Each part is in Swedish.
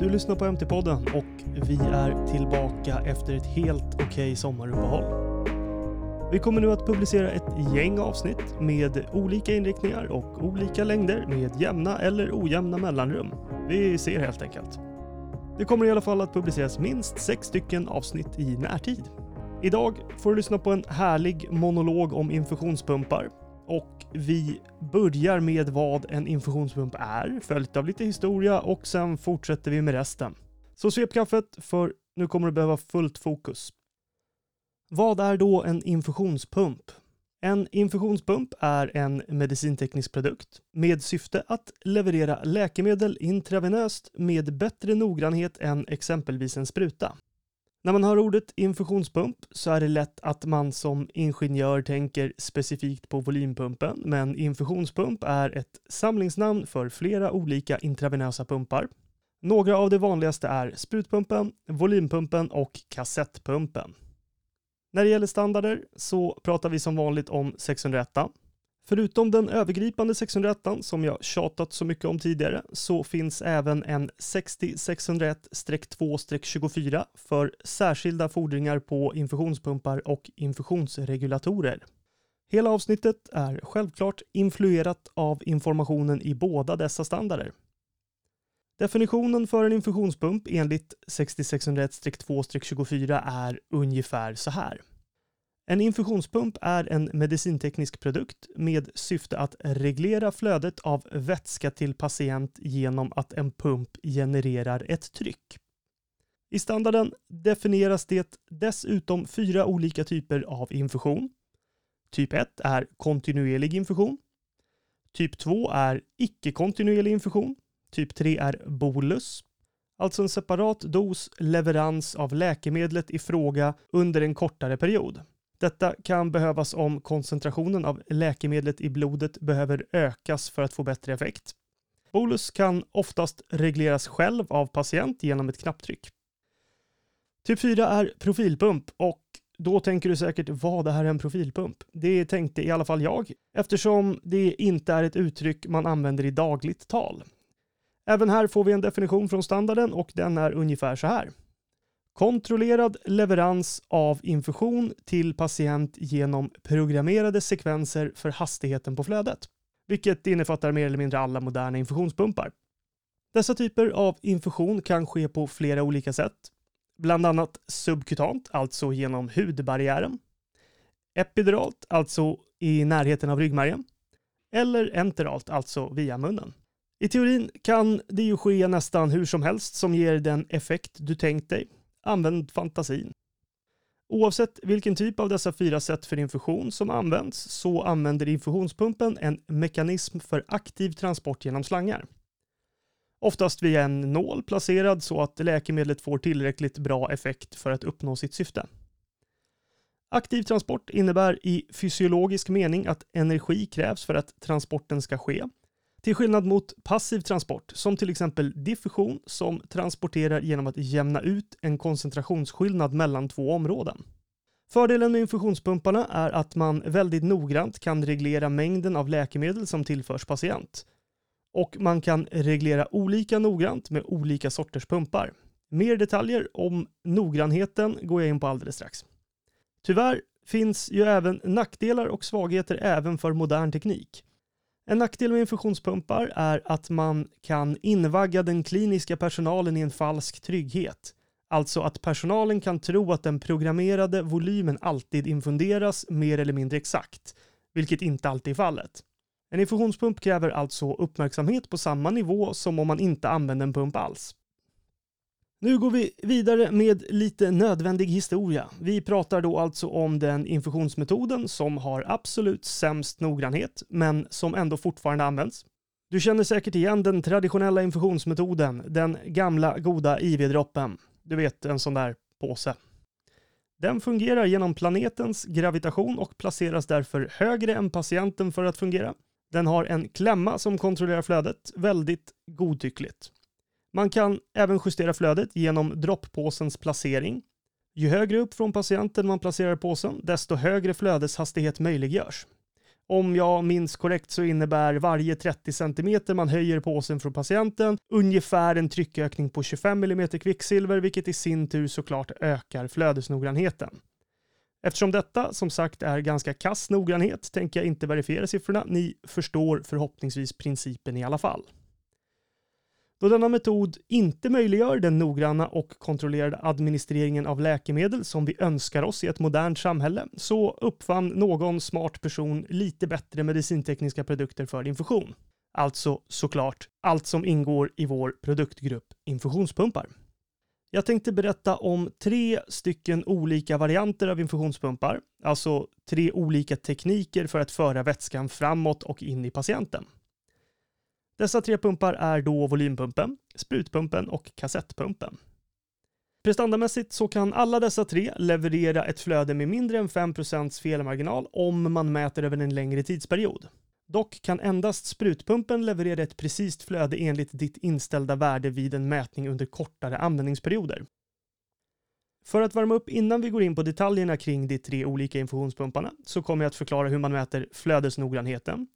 Du lyssnar på MT-podden och vi är tillbaka efter ett helt okej sommaruppehåll. Vi kommer nu att publicera ett gäng avsnitt med olika inriktningar och olika längder med jämna eller ojämna mellanrum. Vi ser helt enkelt. Det kommer i alla fall att publiceras minst sex stycken avsnitt i närtid. Idag får du lyssna på en härlig monolog om infusionspumpar och vi börjar med vad en infusionspump är, följt av lite historia och sen fortsätter vi med resten. Så svep kaffet, för nu kommer du behöva fullt fokus. Vad är då en infusionspump? En infusionspump är en medicinteknisk produkt med syfte att leverera läkemedel intravenöst med bättre noggrannhet än exempelvis en spruta. När man hör ordet infusionspump så är det lätt att man som ingenjör tänker specifikt på volympumpen, men infusionspump är ett samlingsnamn för flera olika intravenösa pumpar. Några av de vanligaste är sprutpumpen, volympumpen och kassettpumpen. När det gäller standarder så pratar vi som vanligt om 601. Förutom den övergripande 601 som jag tjatat så mycket om tidigare så finns även en 60-601-2-24 för särskilda fordringar på infusionspumpar och infusionsregulatorer. Hela avsnittet är självklart influerat av informationen i båda dessa standarder. Definitionen för en infusionspump enligt 6601-2-24 är ungefär så här. En infusionspump är en medicinteknisk produkt med syfte att reglera flödet av vätska till patient genom att en pump genererar ett tryck. I standarden definieras det dessutom fyra olika typer av infusion. Typ 1 är kontinuerlig infusion. Typ 2 är icke-kontinuerlig infusion. Typ 3 är bolus, alltså en separat dos leverans av läkemedlet i fråga under en kortare period. Detta kan behövas om koncentrationen av läkemedlet i blodet behöver ökas för att få bättre effekt. Bolus kan oftast regleras själv av patient genom ett knapptryck. Typ 4 är profilpump och då tänker du säkert vad det här är en profilpump. Det tänkte i alla fall jag eftersom det inte är ett uttryck man använder i dagligt tal. Även här får vi en definition från standarden och den är ungefär så här. Kontrollerad leverans av infusion till patient genom programmerade sekvenser för hastigheten på flödet, vilket innefattar mer eller mindre alla moderna infusionspumpar. Dessa typer av infusion kan ske på flera olika sätt, bland annat subkutant, alltså genom hudbarriären, epiduralt, alltså i närheten av ryggmärgen, eller enteralt, alltså via munnen. I teorin kan det ju ske nästan hur som helst som ger den effekt du tänkt dig, Använd fantasin. Oavsett vilken typ av dessa fyra sätt för infusion som används så använder infusionspumpen en mekanism för aktiv transport genom slangar. Oftast via en nål placerad så att läkemedlet får tillräckligt bra effekt för att uppnå sitt syfte. Aktiv transport innebär i fysiologisk mening att energi krävs för att transporten ska ske till skillnad mot passiv transport, som till exempel diffusion, som transporterar genom att jämna ut en koncentrationsskillnad mellan två områden. Fördelen med infusionspumparna är att man väldigt noggrant kan reglera mängden av läkemedel som tillförs patient. Och man kan reglera olika noggrant med olika sorters pumpar. Mer detaljer om noggrannheten går jag in på alldeles strax. Tyvärr finns ju även nackdelar och svagheter även för modern teknik. En nackdel med infusionspumpar är att man kan invagga den kliniska personalen i en falsk trygghet. Alltså att personalen kan tro att den programmerade volymen alltid infunderas mer eller mindre exakt, vilket inte alltid är fallet. En infusionspump kräver alltså uppmärksamhet på samma nivå som om man inte använder en pump alls. Nu går vi vidare med lite nödvändig historia. Vi pratar då alltså om den infusionsmetoden som har absolut sämst noggrannhet, men som ändå fortfarande används. Du känner säkert igen den traditionella infusionsmetoden, den gamla goda IV-droppen. Du vet, en sån där påse. Den fungerar genom planetens gravitation och placeras därför högre än patienten för att fungera. Den har en klämma som kontrollerar flödet väldigt godtyckligt. Man kan även justera flödet genom dropppåsens placering. Ju högre upp från patienten man placerar påsen, desto högre flödeshastighet möjliggörs. Om jag minns korrekt så innebär varje 30 cm man höjer påsen från patienten ungefär en tryckökning på 25 mm kvicksilver, vilket i sin tur såklart ökar flödesnoggrannheten. Eftersom detta som sagt är ganska kass noggrannhet tänker jag inte verifiera siffrorna. Ni förstår förhoppningsvis principen i alla fall. Då denna metod inte möjliggör den noggranna och kontrollerade administreringen av läkemedel som vi önskar oss i ett modernt samhälle så uppfann någon smart person lite bättre medicintekniska produkter för infusion. Alltså såklart allt som ingår i vår produktgrupp infusionspumpar. Jag tänkte berätta om tre stycken olika varianter av infusionspumpar, alltså tre olika tekniker för att föra vätskan framåt och in i patienten. Dessa tre pumpar är då volympumpen, sprutpumpen och kassettpumpen. Prestandamässigt så kan alla dessa tre leverera ett flöde med mindre än 5% felmarginal om man mäter över en längre tidsperiod. Dock kan endast sprutpumpen leverera ett precis flöde enligt ditt inställda värde vid en mätning under kortare användningsperioder. För att värma upp innan vi går in på detaljerna kring de tre olika infusionspumparna så kommer jag att förklara hur man mäter flödesnoggrannheten,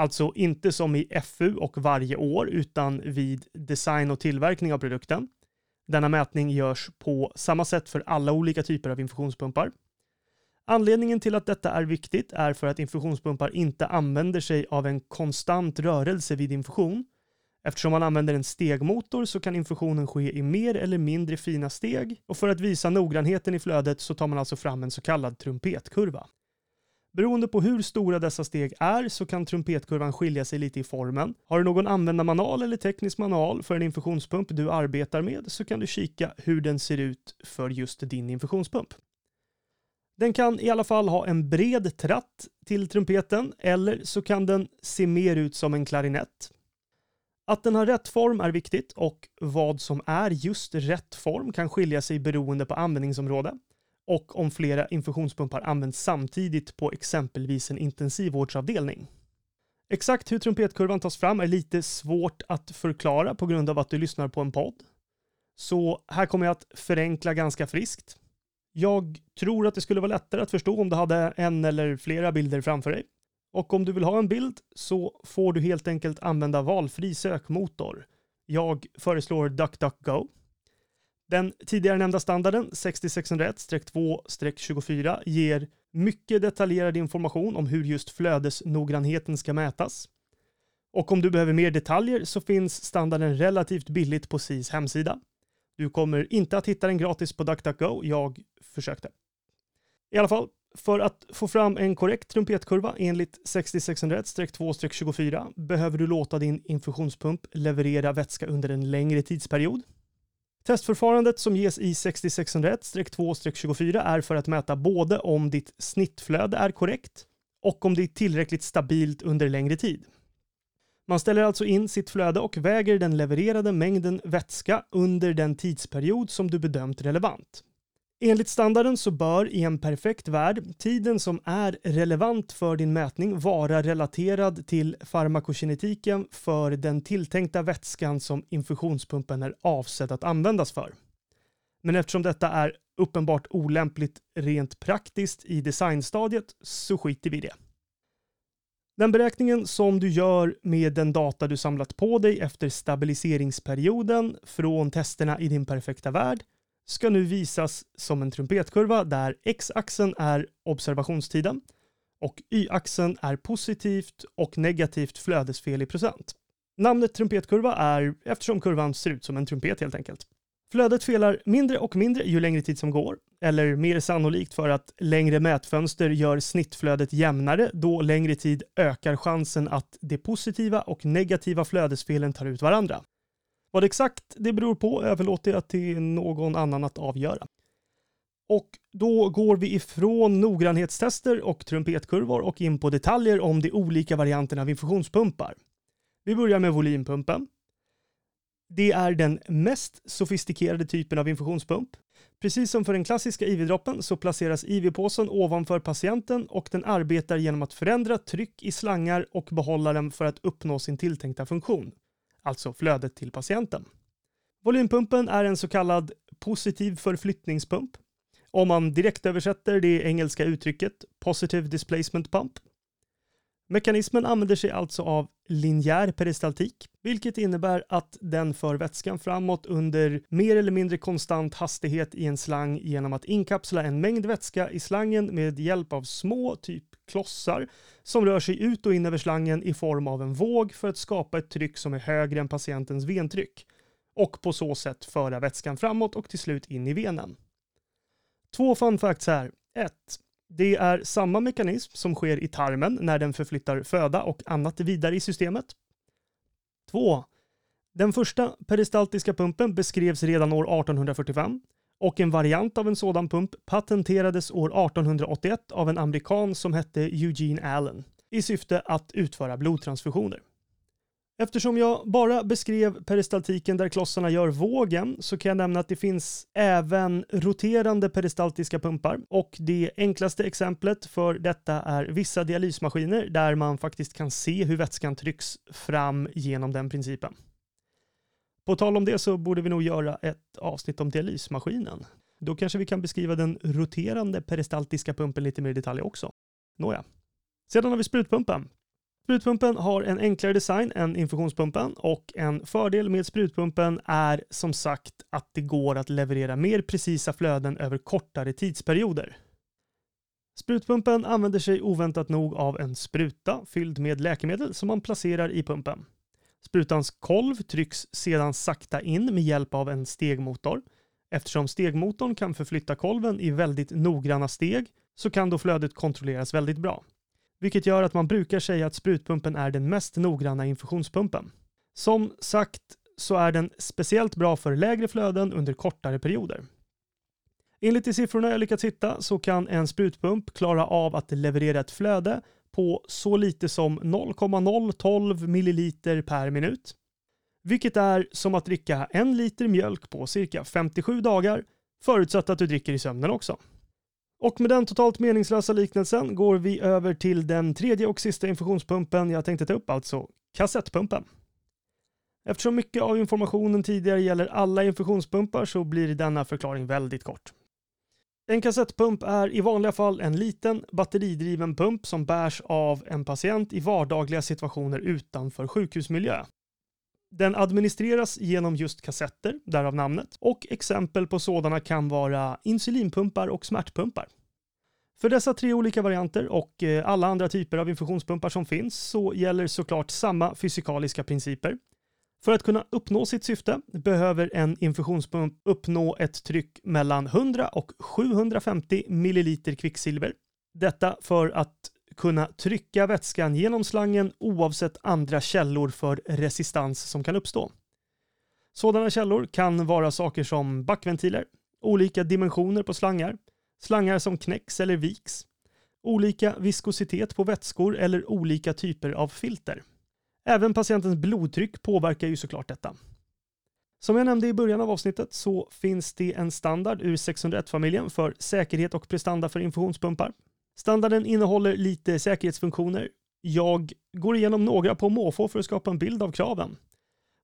Alltså inte som i FU och varje år, utan vid design och tillverkning av produkten. Denna mätning görs på samma sätt för alla olika typer av infusionspumpar. Anledningen till att detta är viktigt är för att infusionspumpar inte använder sig av en konstant rörelse vid infusion. Eftersom man använder en stegmotor så kan infusionen ske i mer eller mindre fina steg och för att visa noggrannheten i flödet så tar man alltså fram en så kallad trumpetkurva. Beroende på hur stora dessa steg är så kan trumpetkurvan skilja sig lite i formen. Har du någon användarmanual eller teknisk manual för en infusionspump du arbetar med så kan du kika hur den ser ut för just din infusionspump. Den kan i alla fall ha en bred tratt till trumpeten eller så kan den se mer ut som en klarinett. Att den har rätt form är viktigt och vad som är just rätt form kan skilja sig beroende på användningsområde och om flera infusionspumpar används samtidigt på exempelvis en intensivvårdsavdelning. Exakt hur trumpetkurvan tas fram är lite svårt att förklara på grund av att du lyssnar på en podd. Så här kommer jag att förenkla ganska friskt. Jag tror att det skulle vara lättare att förstå om du hade en eller flera bilder framför dig. Och om du vill ha en bild så får du helt enkelt använda valfri sökmotor. Jag föreslår DuckDuckGo. Den tidigare nämnda standarden 6601-2-24 ger mycket detaljerad information om hur just flödesnoggrannheten ska mätas. Och om du behöver mer detaljer så finns standarden relativt billigt på SIS hemsida. Du kommer inte att hitta den gratis på DuckDuckGo, jag försökte. I alla fall, för att få fram en korrekt trumpetkurva enligt 6601-2-24 behöver du låta din infusionspump leverera vätska under en längre tidsperiod. Testförfarandet som ges i 6601-2-24 är för att mäta både om ditt snittflöde är korrekt och om det är tillräckligt stabilt under längre tid. Man ställer alltså in sitt flöde och väger den levererade mängden vätska under den tidsperiod som du bedömt relevant. Enligt standarden så bör i en perfekt värld tiden som är relevant för din mätning vara relaterad till farmakokinetiken för den tilltänkta vätskan som infusionspumpen är avsedd att användas för. Men eftersom detta är uppenbart olämpligt rent praktiskt i designstadiet så skiter vi i det. Den beräkningen som du gör med den data du samlat på dig efter stabiliseringsperioden från testerna i din perfekta värld ska nu visas som en trumpetkurva där x-axeln är observationstiden och y-axeln är positivt och negativt flödesfel i procent. Namnet trumpetkurva är eftersom kurvan ser ut som en trumpet helt enkelt. Flödet felar mindre och mindre ju längre tid som går, eller mer sannolikt för att längre mätfönster gör snittflödet jämnare då längre tid ökar chansen att de positiva och negativa flödesfelen tar ut varandra. Vad exakt det beror på överlåter jag till någon annan att avgöra. Och då går vi ifrån noggrannhetstester och trumpetkurvor och in på detaljer om de olika varianterna av infusionspumpar. Vi börjar med volympumpen. Det är den mest sofistikerade typen av infusionspump. Precis som för den klassiska IV-droppen så placeras IV-påsen ovanför patienten och den arbetar genom att förändra tryck i slangar och behållaren för att uppnå sin tilltänkta funktion alltså flödet till patienten. Volympumpen är en så kallad positiv förflyttningspump. Om man direkt översätter det engelska uttrycket positive displacement pump. Mekanismen använder sig alltså av linjär peristaltik, vilket innebär att den för vätskan framåt under mer eller mindre konstant hastighet i en slang genom att inkapsla en mängd vätska i slangen med hjälp av små, typ klossar, som rör sig ut och in över slangen i form av en våg för att skapa ett tryck som är högre än patientens ventryck och på så sätt föra vätskan framåt och till slut in i venen. Två fun facts här. 1. Det är samma mekanism som sker i tarmen när den förflyttar föda och annat vidare i systemet. 2. Den första peristaltiska pumpen beskrevs redan år 1845 och en variant av en sådan pump patenterades år 1881 av en amerikan som hette Eugene Allen i syfte att utföra blodtransfusioner. Eftersom jag bara beskrev peristaltiken där klossarna gör vågen så kan jag nämna att det finns även roterande peristaltiska pumpar och det enklaste exemplet för detta är vissa dialysmaskiner där man faktiskt kan se hur vätskan trycks fram genom den principen. På tal om det så borde vi nog göra ett avsnitt om dialysmaskinen. Då kanske vi kan beskriva den roterande peristaltiska pumpen lite mer i detalj också. Nåja. Sedan har vi sprutpumpen. Sprutpumpen har en enklare design än infusionspumpen och en fördel med sprutpumpen är som sagt att det går att leverera mer precisa flöden över kortare tidsperioder. Sprutpumpen använder sig oväntat nog av en spruta fylld med läkemedel som man placerar i pumpen. Sprutans kolv trycks sedan sakta in med hjälp av en stegmotor. Eftersom stegmotorn kan förflytta kolven i väldigt noggranna steg så kan då flödet kontrolleras väldigt bra vilket gör att man brukar säga att sprutpumpen är den mest noggranna infusionspumpen. Som sagt så är den speciellt bra för lägre flöden under kortare perioder. Enligt de siffrorna jag lyckats hitta så kan en sprutpump klara av att leverera ett flöde på så lite som 0,012 milliliter per minut. Vilket är som att dricka en liter mjölk på cirka 57 dagar förutsatt att du dricker i sömnen också. Och med den totalt meningslösa liknelsen går vi över till den tredje och sista infusionspumpen jag tänkte ta upp, alltså kassettpumpen. Eftersom mycket av informationen tidigare gäller alla infusionspumpar så blir denna förklaring väldigt kort. En kassettpump är i vanliga fall en liten batteridriven pump som bärs av en patient i vardagliga situationer utanför sjukhusmiljö. Den administreras genom just kassetter, därav namnet, och exempel på sådana kan vara insulinpumpar och smärtpumpar. För dessa tre olika varianter och eh, alla andra typer av infusionspumpar som finns så gäller såklart samma fysikaliska principer. För att kunna uppnå sitt syfte behöver en infusionspump uppnå ett tryck mellan 100 och 750 milliliter kvicksilver. Detta för att kunna trycka vätskan genom slangen oavsett andra källor för resistans som kan uppstå. Sådana källor kan vara saker som backventiler, olika dimensioner på slangar, slangar som knäcks eller viks, olika viskositet på vätskor eller olika typer av filter. Även patientens blodtryck påverkar ju såklart detta. Som jag nämnde i början av avsnittet så finns det en standard ur 601-familjen för säkerhet och prestanda för infusionspumpar Standarden innehåller lite säkerhetsfunktioner. Jag går igenom några på måfå för att skapa en bild av kraven.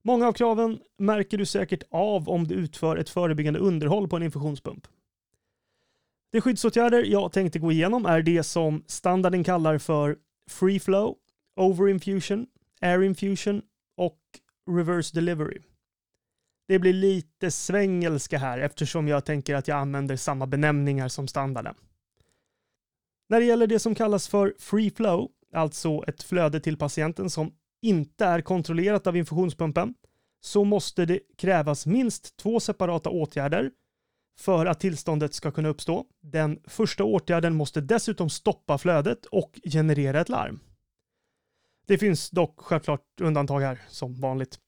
Många av kraven märker du säkert av om du utför ett förebyggande underhåll på en infusionspump. De skyddsåtgärder jag tänkte gå igenom är det som standarden kallar för free flow, overinfusion, air infusion och reverse delivery. Det blir lite svängelska här eftersom jag tänker att jag använder samma benämningar som standarden. När det gäller det som kallas för free flow, alltså ett flöde till patienten som inte är kontrollerat av infusionspumpen, så måste det krävas minst två separata åtgärder för att tillståndet ska kunna uppstå. Den första åtgärden måste dessutom stoppa flödet och generera ett larm. Det finns dock självklart undantag här, som vanligt.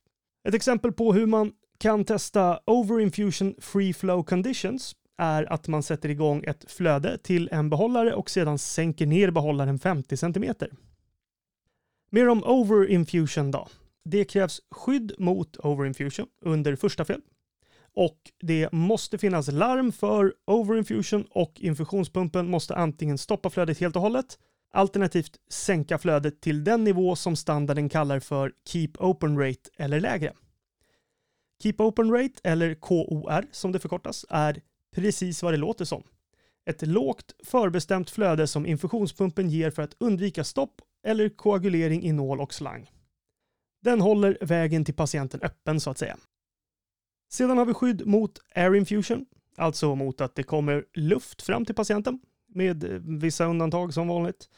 Ett exempel på hur man kan testa overinfusion free flow conditions är att man sätter igång ett flöde till en behållare och sedan sänker ner behållaren 50 cm. Mer om overinfusion då. Det krävs skydd mot overinfusion under första fel och det måste finnas larm för overinfusion och infusionspumpen måste antingen stoppa flödet helt och hållet alternativt sänka flödet till den nivå som standarden kallar för Keep Open Rate eller lägre. Keep Open Rate, eller KOR som det förkortas, är precis vad det låter som. Ett lågt förbestämt flöde som infusionspumpen ger för att undvika stopp eller koagulering i nål och slang. Den håller vägen till patienten öppen så att säga. Sedan har vi skydd mot air infusion, alltså mot att det kommer luft fram till patienten med eh, vissa undantag som vanligt.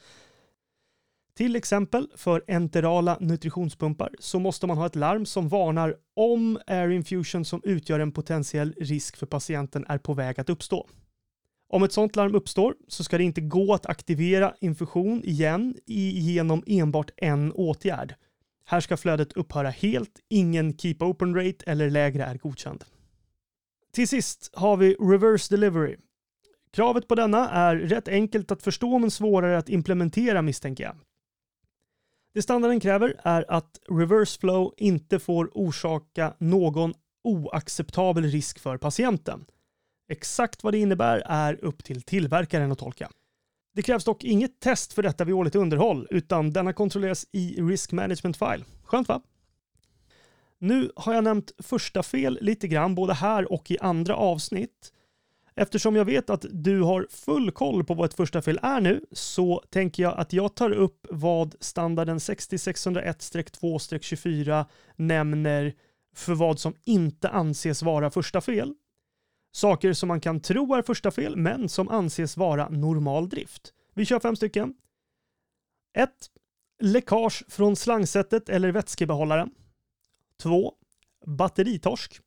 Till exempel för enterala nutritionspumpar så måste man ha ett larm som varnar om air infusion som utgör en potentiell risk för patienten är på väg att uppstå. Om ett sådant larm uppstår så ska det inte gå att aktivera infusion igen genom enbart en åtgärd. Här ska flödet upphöra helt, ingen keep open rate eller lägre är godkänd. Till sist har vi reverse delivery. Kravet på denna är rätt enkelt att förstå men svårare att implementera misstänker jag. Det standarden kräver är att reverse flow inte får orsaka någon oacceptabel risk för patienten. Exakt vad det innebär är upp till tillverkaren att tolka. Det krävs dock inget test för detta vid årligt underhåll, utan denna kontrolleras i Risk Management File. Skönt va? Nu har jag nämnt första fel lite grann, både här och i andra avsnitt. Eftersom jag vet att du har full koll på vad ett första fel är nu så tänker jag att jag tar upp vad standarden 60601-2-24 nämner för vad som inte anses vara första fel. Saker som man kan tro är första fel men som anses vara normal drift. Vi kör fem stycken. 1. Läckage från slangsättet eller vätskebehållaren. 2. Batteritorsk.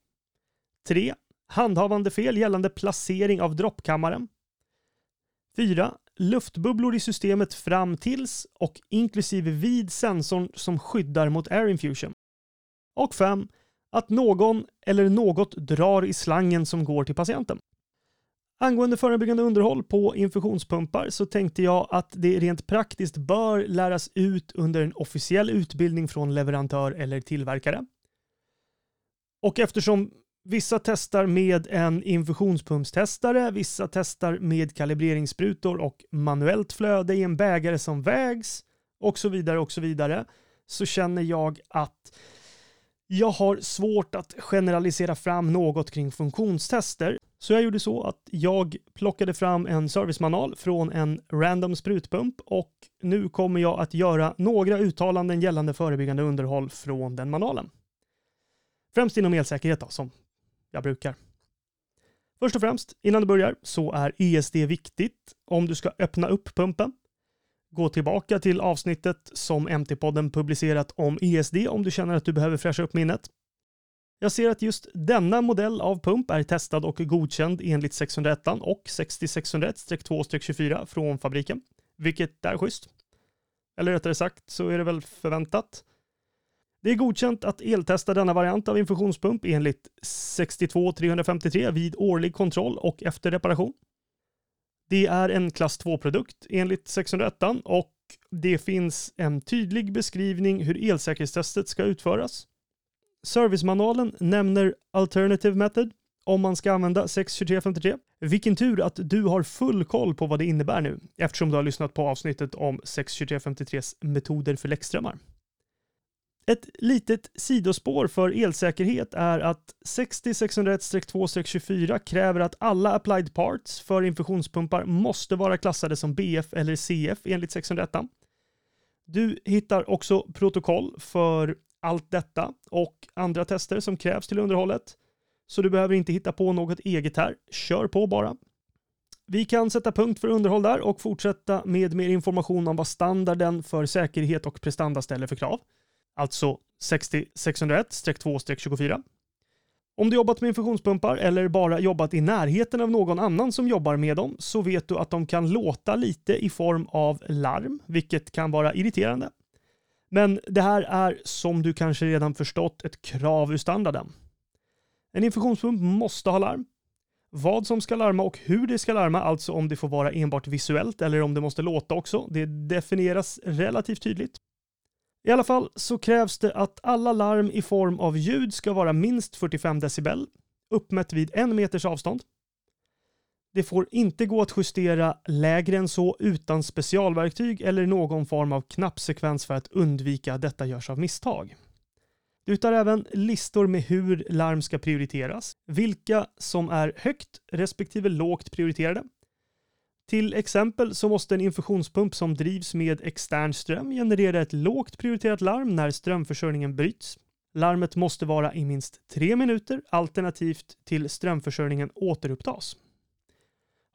3. Handhavande fel gällande placering av droppkammaren. 4. Luftbubblor i systemet fram tills och inklusive vid sensorn som skyddar mot air infusion. Och 5. Att någon eller något drar i slangen som går till patienten. Angående förebyggande underhåll på infusionspumpar så tänkte jag att det rent praktiskt bör läras ut under en officiell utbildning från leverantör eller tillverkare. Och eftersom Vissa testar med en infusionspumpstestare, vissa testar med kalibreringssprutor och manuellt flöde i en bägare som vägs och så vidare och så vidare. Så känner jag att jag har svårt att generalisera fram något kring funktionstester. Så jag gjorde så att jag plockade fram en servicemanual från en random sprutpump och nu kommer jag att göra några uttalanden gällande förebyggande underhåll från den manualen. Främst inom elsäkerhet då, som jag brukar. Först och främst, innan du börjar, så är ESD viktigt om du ska öppna upp pumpen. Gå tillbaka till avsnittet som MT-podden publicerat om ESD om du känner att du behöver fräscha upp minnet. Jag ser att just denna modell av pump är testad och godkänd enligt 601 och 6601-2-24 från fabriken, vilket är schysst. Eller rättare sagt så är det väl förväntat. Det är godkänt att eltesta denna variant av infusionspump enligt 62353 vid årlig kontroll och efter reparation. Det är en klass 2-produkt enligt 601 och det finns en tydlig beskrivning hur elsäkerhetstestet ska utföras. Servicemanualen nämner Alternative Method om man ska använda 62353. Vilken tur att du har full koll på vad det innebär nu eftersom du har lyssnat på avsnittet om 62353s metoder för läckströmmar. Ett litet sidospår för elsäkerhet är att 60601-2-24 kräver att alla applied parts för infusionspumpar måste vara klassade som BF eller CF enligt 601. Du hittar också protokoll för allt detta och andra tester som krävs till underhållet. Så du behöver inte hitta på något eget här. Kör på bara. Vi kan sätta punkt för underhåll där och fortsätta med mer information om vad standarden för säkerhet och prestanda ställer för krav alltså 601-2-24. Om du jobbat med infusionspumpar eller bara jobbat i närheten av någon annan som jobbar med dem så vet du att de kan låta lite i form av larm, vilket kan vara irriterande. Men det här är, som du kanske redan förstått, ett krav ur standarden. En infusionspump måste ha larm. Vad som ska larma och hur det ska larma, alltså om det får vara enbart visuellt eller om det måste låta också, det definieras relativt tydligt. I alla fall så krävs det att alla larm i form av ljud ska vara minst 45 decibel, uppmätt vid en meters avstånd. Det får inte gå att justera lägre än så utan specialverktyg eller någon form av knappsekvens för att undvika att detta görs av misstag. Du tar även listor med hur larm ska prioriteras, vilka som är högt respektive lågt prioriterade. Till exempel så måste en infusionspump som drivs med extern ström generera ett lågt prioriterat larm när strömförsörjningen bryts. Larmet måste vara i minst tre minuter alternativt till strömförsörjningen återupptas.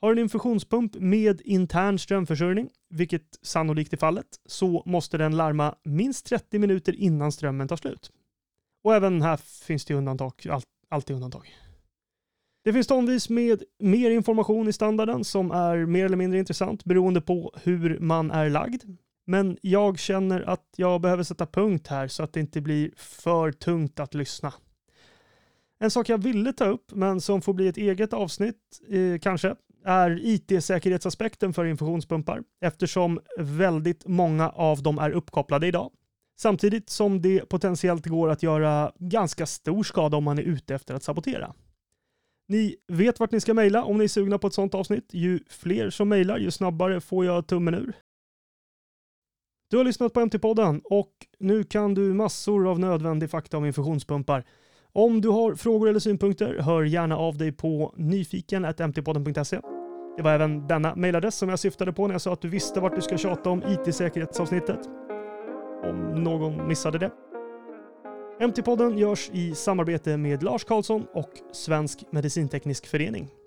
Har en infusionspump med intern strömförsörjning, vilket sannolikt är fallet, så måste den larma minst 30 minuter innan strömmen tar slut. Och även här finns det undantag, alltid undantag. Det finns tonvis med mer information i standarden som är mer eller mindre intressant beroende på hur man är lagd. Men jag känner att jag behöver sätta punkt här så att det inte blir för tungt att lyssna. En sak jag ville ta upp, men som får bli ett eget avsnitt eh, kanske, är IT-säkerhetsaspekten för infusionspumpar eftersom väldigt många av dem är uppkopplade idag. Samtidigt som det potentiellt går att göra ganska stor skada om man är ute efter att sabotera. Ni vet vart ni ska mejla om ni är sugna på ett sånt avsnitt. Ju fler som mejlar, ju snabbare får jag tummen ur. Du har lyssnat på MT-podden och nu kan du massor av nödvändig fakta om infusionspumpar. Om du har frågor eller synpunkter, hör gärna av dig på nyfiken.mtpodden.se. Det var även denna mejladress som jag syftade på när jag sa att du visste vart du ska tjata om IT-säkerhetsavsnittet. Om någon missade det. MT-podden görs i samarbete med Lars Karlsson och Svensk Medicinteknisk Förening.